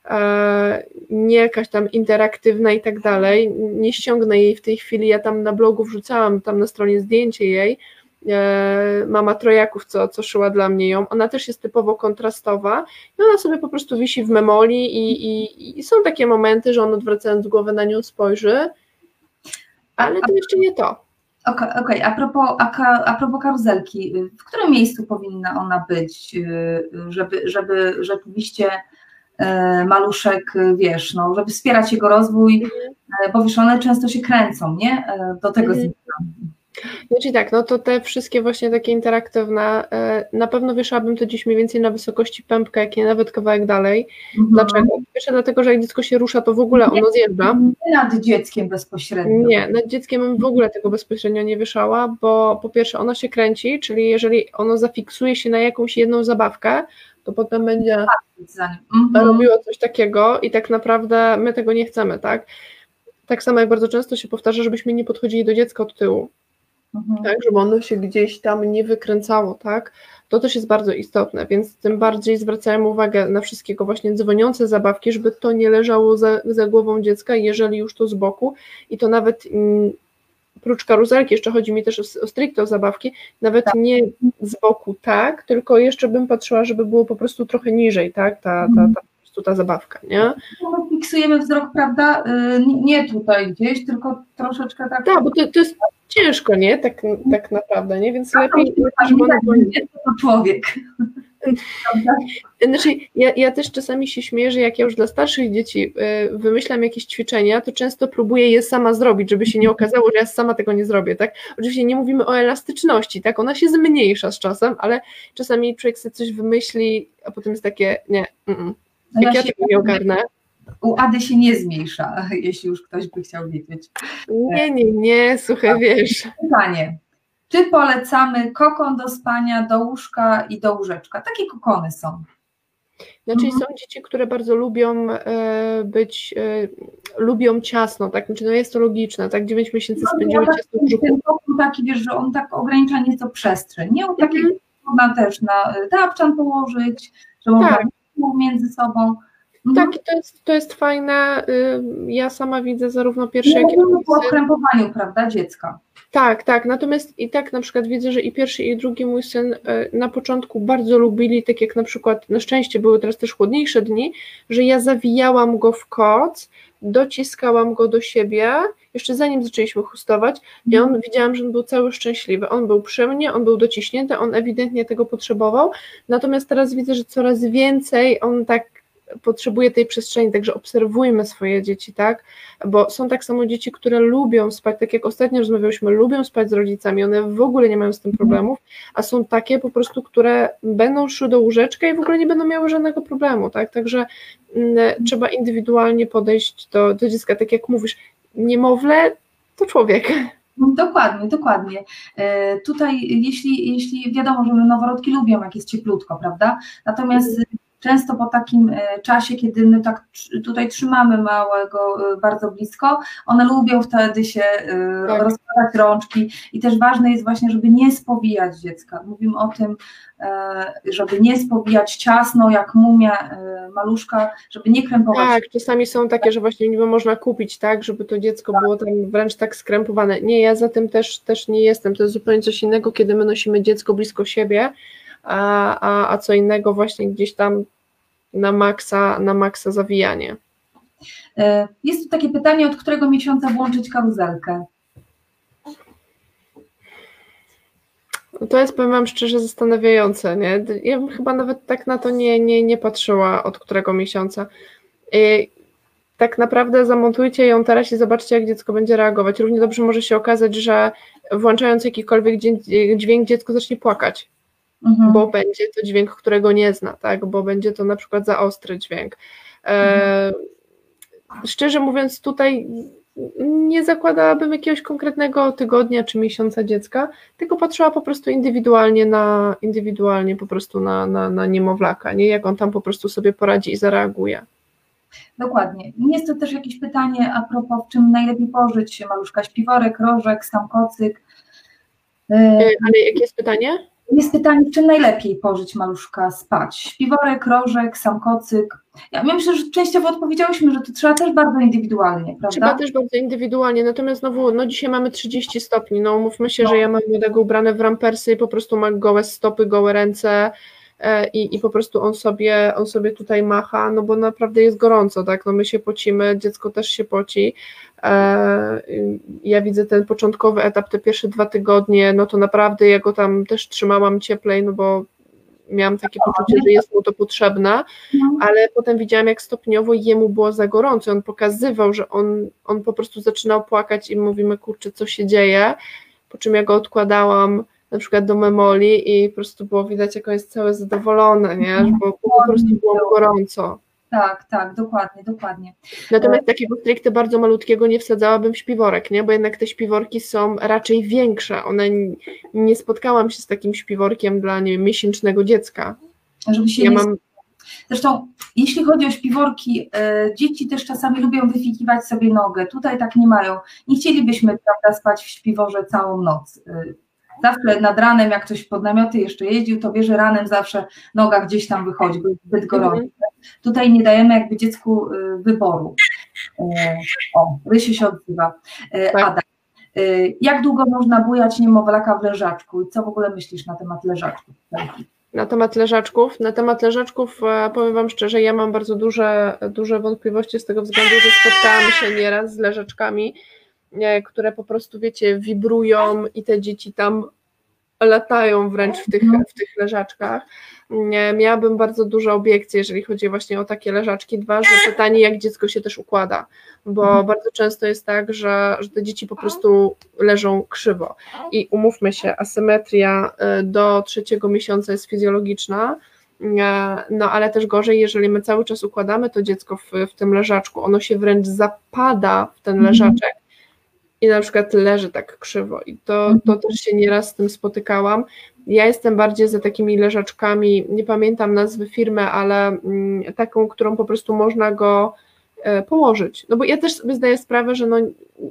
e, nie jakaś tam interaktywna i tak dalej, nie ściągnę jej w tej chwili, ja tam na blogu wrzucałam tam na stronie zdjęcie jej, e, mama trojaków, co, co szyła dla mnie ją, ona też jest typowo kontrastowa i ona sobie po prostu wisi w memoli i, i, i są takie momenty, że on odwracając głowę na nią spojrzy, ale to jeszcze nie to. Okej, okej. a, propos, a, a propos karuzelki, w którym miejscu powinna ona być, y, żeby, żeby rzeczywiście e, maluszek, y, wiesz, no, żeby wspierać jego rozwój, e, bo wiesz, one często się kręcą, nie? E, Do tego Mhm. Znaczy tak, no to te wszystkie właśnie takie interaktywne, e, na pewno wieszałabym to gdzieś mniej więcej na wysokości pępka, jak nie nawet kawałek dalej. Mhm. Dlaczego? Pierwsze dlatego, że jak dziecko się rusza, to w ogóle ono zjeżdża. Nie nad dzieckiem bezpośrednio. Nie, nad dzieckiem bym w ogóle tego bezpośrednio nie wieszała, bo po pierwsze ono się kręci, czyli jeżeli ono zafiksuje się na jakąś jedną zabawkę, to potem będzie nim. Mhm. robiło coś takiego i tak naprawdę my tego nie chcemy, tak? Tak samo jak bardzo często się powtarza, żebyśmy nie podchodzili do dziecka od tyłu. Mhm. tak, żeby ono się gdzieś tam nie wykręcało, tak, to też jest bardzo istotne, więc tym bardziej zwracałem uwagę na wszystkiego właśnie dzwoniące zabawki, żeby to nie leżało za, za głową dziecka, jeżeli już to z boku. I to nawet mm, prócz karuzelki, jeszcze chodzi mi też o, o stricte o zabawki, nawet nie z boku, tak, tylko jeszcze bym patrzyła, żeby było po prostu trochę niżej, tak, ta, ta, ta, po prostu ta zabawka, nie? My fiksujemy wzrok, prawda, y, nie- nie tutaj gdzieś, tylko troszeczkę tak. Tak, bo to, to jest ciężko, nie, tak, tak naprawdę, nie, więc lepiej, lepiej Tak, żeby tak, nie, to człowiek. Znaczy, ja, ja też czasami się śmieję, że jak ja już dla starszych dzieci y, wymyślam jakieś ćwiczenia, to często próbuję je sama zrobić, żeby się nie okazało, że ja sama tego nie zrobię, tak? Oczywiście nie mówimy o elastyczności, tak? Ona się zmniejsza z czasem, ale czasami człowiek sobie coś wymyśli, a potem jest takie, nie, mm, No jak ja tego nie ogarnę. U Ady się nie zmniejsza, jeśli już ktoś by chciał wiedzieć. Nie, nie, nie, słuchaj, wiesz. Pytanie. Czy polecamy kokon do spania, do łóżka i do łóżeczka? Takie kokony są. Znaczy Mhm. są dzieci, które bardzo lubią e, być, e, lubią ciasno, tak? Znaczy, no jest to logiczne, tak? 9 miesięcy spędziły ciasno w brzuchu. Ten kokon taki, wiesz, że on tak ogranicza nieco przestrzeń. Nie Mhm. takiego można też na y, tapczan położyć, że można Tak. między sobą. Mhm. Tak, to jest, to jest fajne. y, Ja sama widzę zarówno pierwsze, jak i mówimy drugi o syn. krępowaniu, prawda, dziecka. Tak, tak. Natomiast i tak na przykład widzę, że i pierwszy, i drugi mój syn e, na początku bardzo lubili, tak jak na przykład na szczęście były teraz też chłodniejsze dni, że ja zawijałam go w koc, dociskałam go do siebie, jeszcze zanim zaczęliśmy chustować, i on widziałam, że on był cały szczęśliwy. On był przy mnie, on był dociśnięty, on ewidentnie tego potrzebował. Natomiast teraz widzę, że coraz więcej on tak potrzebuje tej przestrzeni, także obserwujmy swoje dzieci, tak? Bo są tak samo dzieci, które lubią spać, tak jak ostatnio rozmawialiśmy, lubią spać z rodzicami, one w ogóle nie mają z tym problemów, a są takie po prostu, które będą szły do łóżeczka i w ogóle nie będą miały żadnego problemu, tak? Także mm, trzeba indywidualnie podejść do, do dziecka, tak jak mówisz, niemowlę to człowiek. Dokładnie, dokładnie. E, tutaj, jeśli, jeśli wiadomo, że noworodki lubią, jak jest cieplutko, prawda? Natomiast często po takim e, czasie, kiedy my tak tutaj trzymamy małego e, bardzo blisko, one lubią wtedy się e, tak. rozkładać rączki i też ważne jest właśnie, żeby nie spowijać dziecka. Mówimy o tym, żeby nie spowijać ciasno, jak mumia maluszka, żeby nie krępować. Tak, czasami są takie, że właśnie niby można kupić, tak, żeby to dziecko tak. było tam wręcz tak skrępowane. Nie, ja za tym też, też nie jestem. To jest zupełnie coś innego, kiedy my nosimy dziecko blisko siebie, a, a, a co innego właśnie gdzieś tam na maksa, na maksa zawijanie. E, jest tu takie pytanie, od którego miesiąca włączyć karuzelkę? To jest, powiem Wam szczerze, zastanawiające. Nie? Ja bym chyba nawet tak na to nie, nie, nie patrzyła, od którego miesiąca. I tak naprawdę zamontujcie ją teraz i zobaczcie, jak dziecko będzie reagować. Równie dobrze może się okazać, że włączając jakikolwiek dźwięk, dziecko zacznie płakać mhm. bo będzie to dźwięk, którego nie zna, tak? bo będzie to na przykład za ostry dźwięk. E, szczerze mówiąc, tutaj nie zakładałabym jakiegoś konkretnego tygodnia czy miesiąca dziecka, tylko patrzyła po prostu indywidualnie na indywidualnie po prostu na, na, na niemowlaka, nie jak on tam po prostu sobie poradzi i zareaguje. Dokładnie. Jest to też jakieś pytanie a propos, w czym najlepiej pożyć maluszka śpiworek, rożek, sam kocyk. E, ale jakie jest pytanie? Jest pytanie, czym najlepiej pożyć maluszka spać? Śpiworek, rożek, sam kocyk? Ja myślę, że częściowo odpowiedziałyśmy, że to trzeba też bardzo indywidualnie, prawda? Trzeba też bardzo indywidualnie, natomiast znowu, no dzisiaj mamy 30 stopni, no mówmy się, no. że ja mam młodego ubrane w rampersy i po prostu ma gołe stopy, gołe ręce, i, i po prostu on sobie, on sobie tutaj macha, no bo naprawdę jest gorąco, tak, no my się pocimy, dziecko też się poci, E, ja widzę ten początkowy etap, te pierwsze dwa tygodnie, no to naprawdę ja go tam też trzymałam cieplej, no bo miałam takie poczucie, że jest mu to potrzebne, ale potem widziałam, jak stopniowo jemu było za gorąco. On pokazywał, że on, on po prostu zaczynał płakać i mówimy, kurczę, co się dzieje. Po czym ja go odkładałam na przykład do memoli i po prostu było widać, jak on jest cały zadowolony, nie? bo po prostu było gorąco. Tak, tak, dokładnie, dokładnie. Natomiast e, takiego stricte bardzo malutkiego nie wsadzałabym w śpiworek, nie? Bo jednak te śpiworki są raczej większe. One nie spotkałam się z takim śpiworkiem dla nie wiem, miesięcznego dziecka. Żeby się ja nie... mam Zresztą, jeśli chodzi o śpiworki, e, dzieci też czasami lubią wyfikiwać sobie nogę. Tutaj tak nie mają. Nie chcielibyśmy prawda, spać w śpiworze całą noc. E, zawsze nad ranem, jak ktoś pod namioty jeszcze jeździł, to wie, że ranem zawsze noga gdzieś tam wychodzi, bo jest zbyt gorąco. Mhm. Tutaj nie dajemy jakby dziecku y, wyboru. E, o, Rysie się odzywa. E, tak. Ada, e, jak długo można bujać niemowlaka w leżaczku i co w ogóle myślisz na temat leżaczków? Na temat leżaczków? Na temat leżaczków powiem Wam szczerze, ja mam bardzo duże, duże wątpliwości z tego względu, że spotkałam się nieraz z leżaczkami, które po prostu, wiecie, wibrują i te dzieci tam latają wręcz w tych, mhm. w tych leżaczkach. Miałabym bardzo duże obiekcje, jeżeli chodzi właśnie o takie leżaczki. Dwa, że pytanie, jak dziecko się też układa, bo mhm. bardzo często jest tak, że, że te dzieci po prostu leżą krzywo. I umówmy się, asymetria y, do trzeciego miesiąca jest fizjologiczna, no ale też gorzej, jeżeli my cały czas układamy to dziecko w, w tym leżaczku, ono się wręcz zapada w ten mhm. leżaczek, i na przykład leży tak krzywo. I to, to mhm. też się nieraz z tym spotykałam. Ja jestem bardziej za takimi leżaczkami, nie pamiętam nazwy firmy, ale mm, taką, którą po prostu można go e, położyć. No bo ja też sobie zdaję sprawę, że no,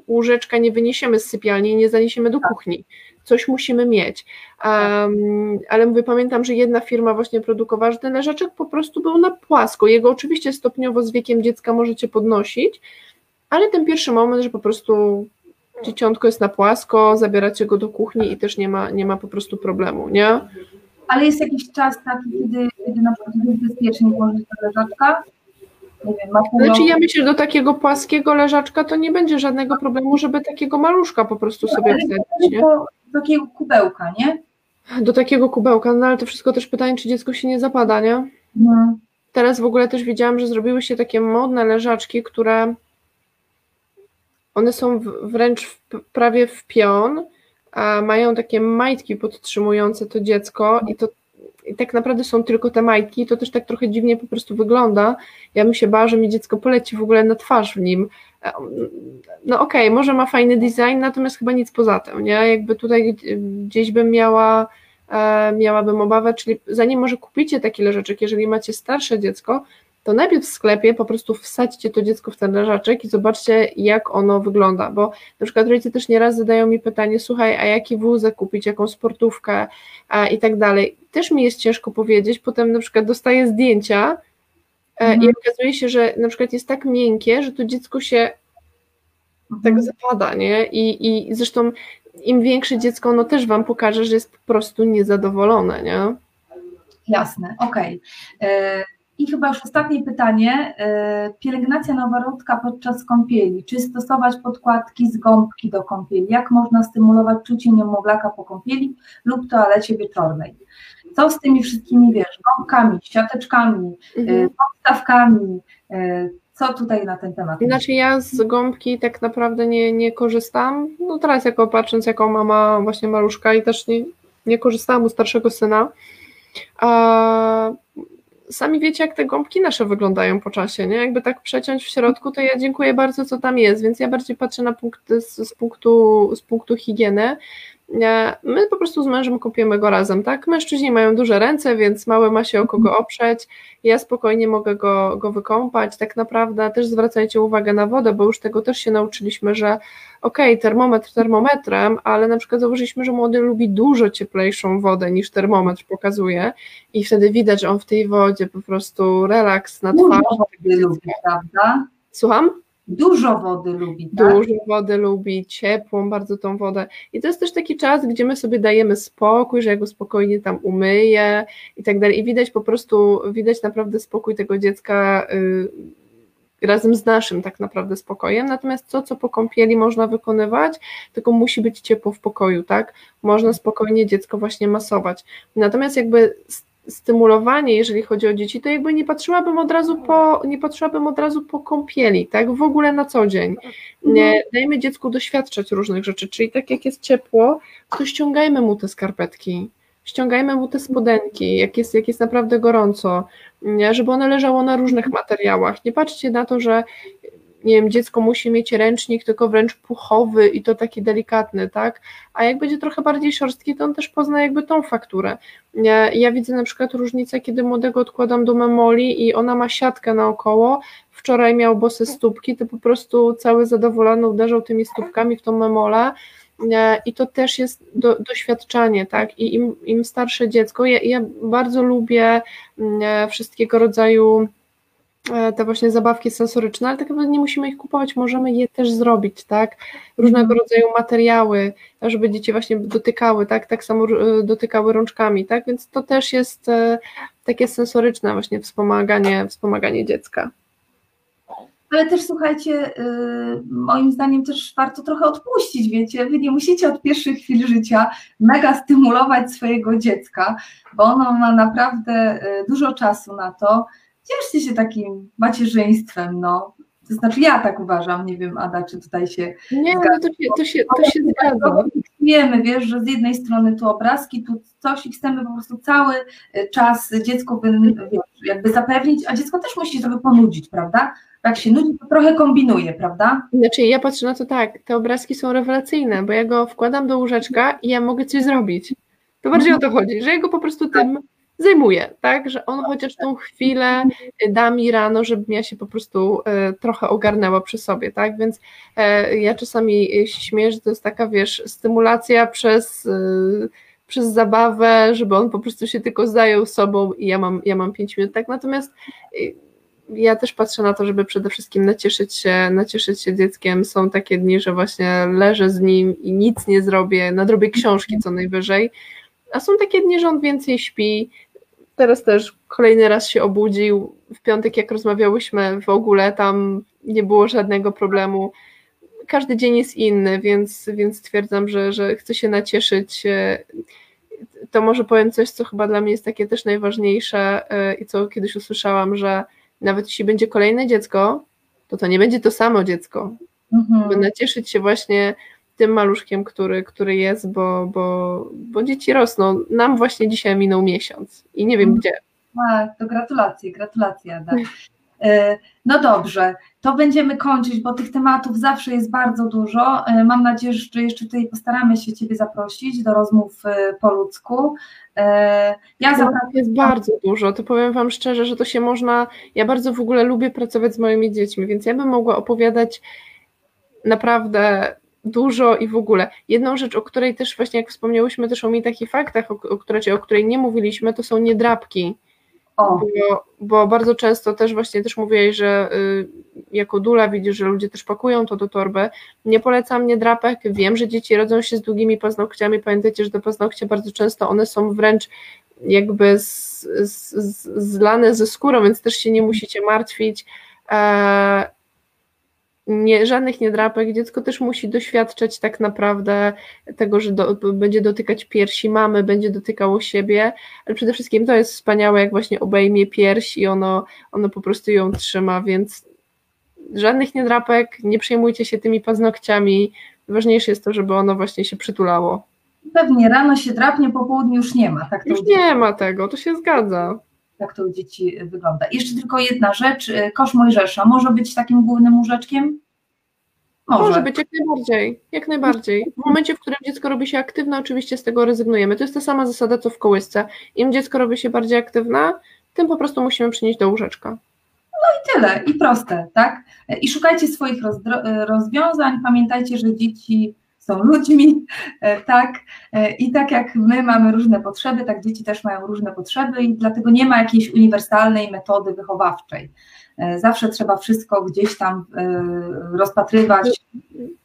łóżeczka nie wyniesiemy z sypialni i nie zaniesiemy do kuchni. Coś musimy mieć. Um, ale mówię, pamiętam, że jedna firma właśnie produkowała, że ten leżaczek po prostu był na płasko. Jego oczywiście stopniowo z wiekiem dziecka możecie podnosić, ale ten pierwszy moment, że po prostu dzieciątko jest na płasko, zabieracie go do kuchni i też nie ma, nie ma po prostu problemu, nie? Ale jest jakiś czas taki, kiedy, kiedy na przykład jest bezpiecznie włożyć ta leżaczka? Nie wiem, ma pół Znaczy ja myślę, że do takiego płaskiego leżaczka to nie będzie żadnego problemu, żeby takiego maluszka po prostu sobie Ale wsadzić, nie? do takiego kubełka, nie? Do takiego kubełka, no ale to wszystko też pytanie, czy dziecko się nie zapada, nie? No. Teraz w ogóle też widziałam, że zrobiły się takie modne leżaczki, które one są wręcz w, prawie w pion, a mają takie majtki podtrzymujące to dziecko i to i tak naprawdę są tylko te majtki to też tak trochę dziwnie po prostu wygląda. Ja bym się bała, że mi dziecko poleci w ogóle na twarz w nim. No okej, może ma fajny design, natomiast chyba nic poza tym, nie? Jakby tutaj gdzie- gdzieś bym miała e, miałabym obawę, czyli zanim może kupicie taki leżaczek, jeżeli macie starsze dziecko, to najpierw w sklepie po prostu wsadźcie to dziecko w ten leżaczek i zobaczcie, jak ono wygląda, bo na przykład rodzice też nieraz zadają mi pytanie, słuchaj, a jaki wózek kupić, jaką sportówkę a, i tak dalej. Też mi jest ciężko powiedzieć, potem na przykład dostaję zdjęcia e, Mhm. i okazuje się, że na przykład jest tak miękkie, że to dziecko się tak Mhm. zapada, nie? I, I zresztą im większe dziecko, ono też wam pokaże, że jest po prostu niezadowolone, nie? Jasne, okej. E, I chyba już ostatnie pytanie. E, Pielęgnacja noworodka podczas kąpieli. Czy stosować podkładki z gąbki do kąpieli? Jak można stymulować czucie niemowlaka po kąpieli lub toalecie wieczornej? Co z tymi wszystkimi, wiesz, gąbkami, siateczkami, Mhm. e, podstawkami? E, Co tutaj na ten temat? Znaczy ja z gąbki tak naprawdę nie, nie korzystam. No teraz jako patrząc jaką mama właśnie maluszka i też nie, nie korzystałam u starszego syna. A sami wiecie jak te gąbki nasze wyglądają po czasie, nie? Jakby tak przeciąć w środku, to ja dziękuję bardzo co tam jest, więc ja bardziej patrzę na punkt z, z punktu, z punktu higieny. My po prostu z mężem kupiemy go razem, tak? Mężczyźni mają duże ręce, więc mały ma się o kogo oprzeć. Ja spokojnie mogę go, go wykąpać. Tak naprawdę też zwracajcie uwagę na wodę, bo już tego też się nauczyliśmy, że okej, okay, termometr termometrem, ale na przykład zauważyliśmy, że młody lubi dużo cieplejszą wodę niż termometr pokazuje i wtedy widać, że on w tej wodzie po prostu relaks na twarzy. lubi, prawda? Słucham? Dużo wody lubi, tak? Dużo wody lubi, ciepłą bardzo tą wodę. I to jest też taki czas, gdzie my sobie dajemy spokój, że ja go spokojnie tam umyję i tak dalej. I widać po prostu, widać naprawdę spokój tego dziecka y, razem z naszym tak naprawdę spokojem. Natomiast to, co po kąpieli można wykonywać, tylko musi być ciepło w pokoju, tak? Można spokojnie dziecko właśnie masować. Natomiast jakby stymulowanie, jeżeli chodzi o dzieci, to jakby nie patrzyłabym od razu po, nie patrzyłabym od razu po kąpieli, tak? W ogóle na co dzień. Nie, dajmy dziecku doświadczać różnych rzeczy, czyli tak jak jest ciepło, to ściągajmy mu te skarpetki, ściągajmy mu te spodenki, jak jest, jak jest naprawdę gorąco, nie? żeby one leżało na różnych materiałach. Nie patrzcie na to, że nie wiem, dziecko musi mieć ręcznik, tylko wręcz puchowy i to taki delikatny, tak? A jak będzie trochę bardziej szorstki, to on też pozna jakby tą fakturę. Ja, ja widzę na przykład różnicę, kiedy młodego odkładam do memoli i ona ma siatkę naokoło, wczoraj miał bose stópki, to po prostu cały zadowolony uderzał tymi stópkami w tą memolę i to też jest do, doświadczanie, tak? I im, im starsze dziecko, ja, ja bardzo lubię wszystkiego rodzaju te właśnie zabawki sensoryczne, ale tak naprawdę nie musimy ich kupować, możemy je też zrobić, tak? Różnego rodzaju materiały, żeby dzieci właśnie dotykały, tak? Tak samo dotykały rączkami, tak? Więc to też jest takie sensoryczne właśnie wspomaganie, wspomaganie dziecka. Ale też słuchajcie, moim zdaniem też warto trochę odpuścić, wiecie, wy nie musicie od pierwszych chwil życia mega stymulować swojego dziecka, bo ono ma naprawdę dużo czasu na to, cieszcie się takim macierzyństwem, no. To znaczy ja tak uważam, nie wiem Ada, czy tutaj się Nie, zgadza. no to się, to się, to się zgadza. Wiemy, wiesz, że z jednej strony tu obrazki, tu coś i chcemy po prostu cały czas dziecku wiesz, jakby zapewnić, a dziecko też musi trochę ponudzić, prawda? Jak się nudzi, to trochę kombinuje, prawda? Znaczy ja patrzę na to tak, te obrazki są rewelacyjne, bo ja go wkładam do łóżeczka i ja mogę coś zrobić. To bardziej o to chodzi, że ja go po prostu tym zajmuje, tak, że on chociaż tą chwilę da mi rano, żebym ja się po prostu e, trochę ogarnęła przy sobie, tak, więc e, ja czasami się śmieję, że to jest taka, wiesz, stymulacja przez, przez zabawę, żeby on po prostu się tylko zajął sobą i ja mam, ja mam pięć minut, tak, natomiast ja też patrzę na to, żeby przede wszystkim nacieszyć się, nacieszyć się dzieckiem. Są takie dni, że właśnie leżę z nim i nic nie zrobię, nadrobię książki co najwyżej, a są takie dni, że on więcej śpi. Teraz też kolejny raz się obudził. W piątek, jak rozmawiałyśmy, w ogóle tam nie było żadnego problemu. Każdy dzień jest inny, więc, więc stwierdzam, że, że chcę się nacieszyć. To może powiem coś, co chyba dla mnie jest takie też najważniejsze e, i co kiedyś usłyszałam, że nawet jeśli będzie kolejne dziecko, to to nie będzie to samo dziecko. Mhm. By nacieszyć się właśnie tym maluszkiem, który, który jest, bo, bo, bo dzieci rosną. Nam właśnie dzisiaj minął miesiąc i nie wiem mhm. gdzie. A, to gratulacje, gratulacje Ada. E, no dobrze, to będziemy kończyć, bo tych tematów zawsze jest bardzo dużo. E, mam nadzieję, że jeszcze tutaj postaramy się Ciebie zaprosić do rozmów e, po ludzku. Ja zapraszam... Jest bardzo dużo, to powiem Wam szczerze, że to się można. Ja bardzo w ogóle lubię pracować z moimi dziećmi, więc ja bym mogła opowiadać naprawdę dużo i w ogóle. Jedną rzecz, o której też właśnie, jak wspomniałyśmy też o mi takich faktach, o, o, której, o której nie mówiliśmy, to są niedrapki. Bo, bo, bardzo często też właśnie też mówiłeś, że y, jako dula widzisz, że ludzie też pakują to do torby. Nie polecam niedrapek. Wiem, że dzieci rodzą się z długimi paznokciami. Pamiętajcie, że te paznokcie bardzo często one są wręcz jakby z, z, z, zlane ze skórą, więc też się nie musicie martwić. E, nie, żadnych niedrapek. Dziecko też musi doświadczać tak naprawdę tego, że do, będzie dotykać piersi mamy, będzie dotykało siebie, ale przede wszystkim to jest wspaniałe, jak właśnie obejmie pierś i ono, ono po prostu ją trzyma, więc żadnych niedrapek, nie przejmujcie się tymi paznokciami. Ważniejsze jest to, żeby ono właśnie się przytulało. Pewnie rano się drapnie, po południu już nie ma. Tak już nie ma tego, to się zgadza jak to u dzieci wygląda. Jeszcze tylko jedna rzecz, kosz Mojżesza może być takim głównym łóżeczkiem? Może. Może być, jak najbardziej, jak najbardziej. W momencie, w którym dziecko robi się aktywne, oczywiście z tego rezygnujemy. To jest ta sama zasada, co w kołysce. Im dziecko robi się bardziej aktywne, tym po prostu musimy przynieść do łóżeczka. No i tyle, i proste, tak? I szukajcie swoich rozwiązań. Pamiętajcie, że dzieci są ludźmi, e, tak? E, I tak jak my mamy różne potrzeby, tak dzieci też mają różne potrzeby i dlatego nie ma jakiejś uniwersalnej metody wychowawczej. E, zawsze trzeba wszystko gdzieś tam rozpatrywać.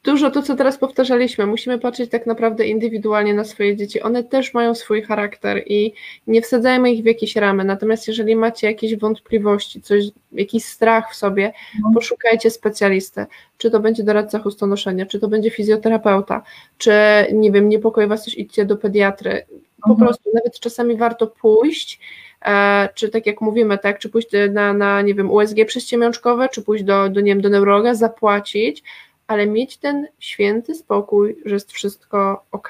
Dużo to, co teraz powtarzaliśmy, musimy patrzeć tak naprawdę indywidualnie na swoje dzieci. One też mają swój charakter i nie wsadzajmy ich w jakieś ramy. Natomiast jeżeli macie jakieś wątpliwości, coś, jakiś strach w sobie, no. poszukajcie specjalisty. Czy to będzie doradca chustonoszenia, czy to będzie fizjoterapeuta, czy nie wiem, niepokoi was coś, idźcie do pediatry. Po mhm. prostu nawet czasami warto pójść E, czy tak jak mówimy, tak, czy pójść na, na nie wiem, USG prześciemiączkowe, czy pójść do, do, nie wiem, do neurologa, zapłacić, ale mieć ten święty spokój, że jest wszystko ok.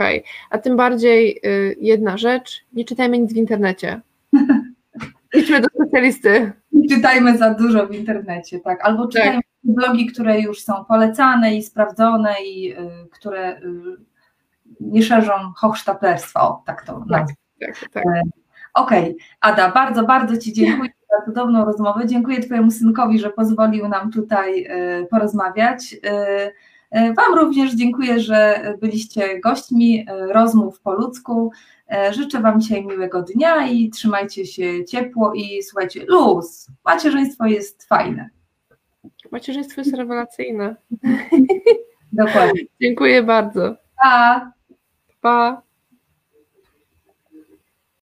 A tym bardziej y, jedna rzecz, nie czytajmy nic w internecie. Idźmy do specjalisty. Nie czytajmy za dużo w internecie, tak. Albo tak. czytajmy tak. blogi, które już są polecane i sprawdzone i y, które y, nie szerzą hochsztaplerstwa, o tak to tak, tak, tak. Okej, okay. Ada, bardzo, bardzo Ci dziękuję za cudowną rozmowę. Dziękuję Twojemu synkowi, że pozwolił nam tutaj e, porozmawiać. E, e, wam również dziękuję, że byliście gośćmi rozmów po ludzku. Życzę Wam dzisiaj miłego dnia i trzymajcie się ciepło i słuchajcie, luz. Macierzyństwo jest fajne. Macierzyństwo jest rewelacyjne. Dokładnie. Dziękuję bardzo. Pa. Pa.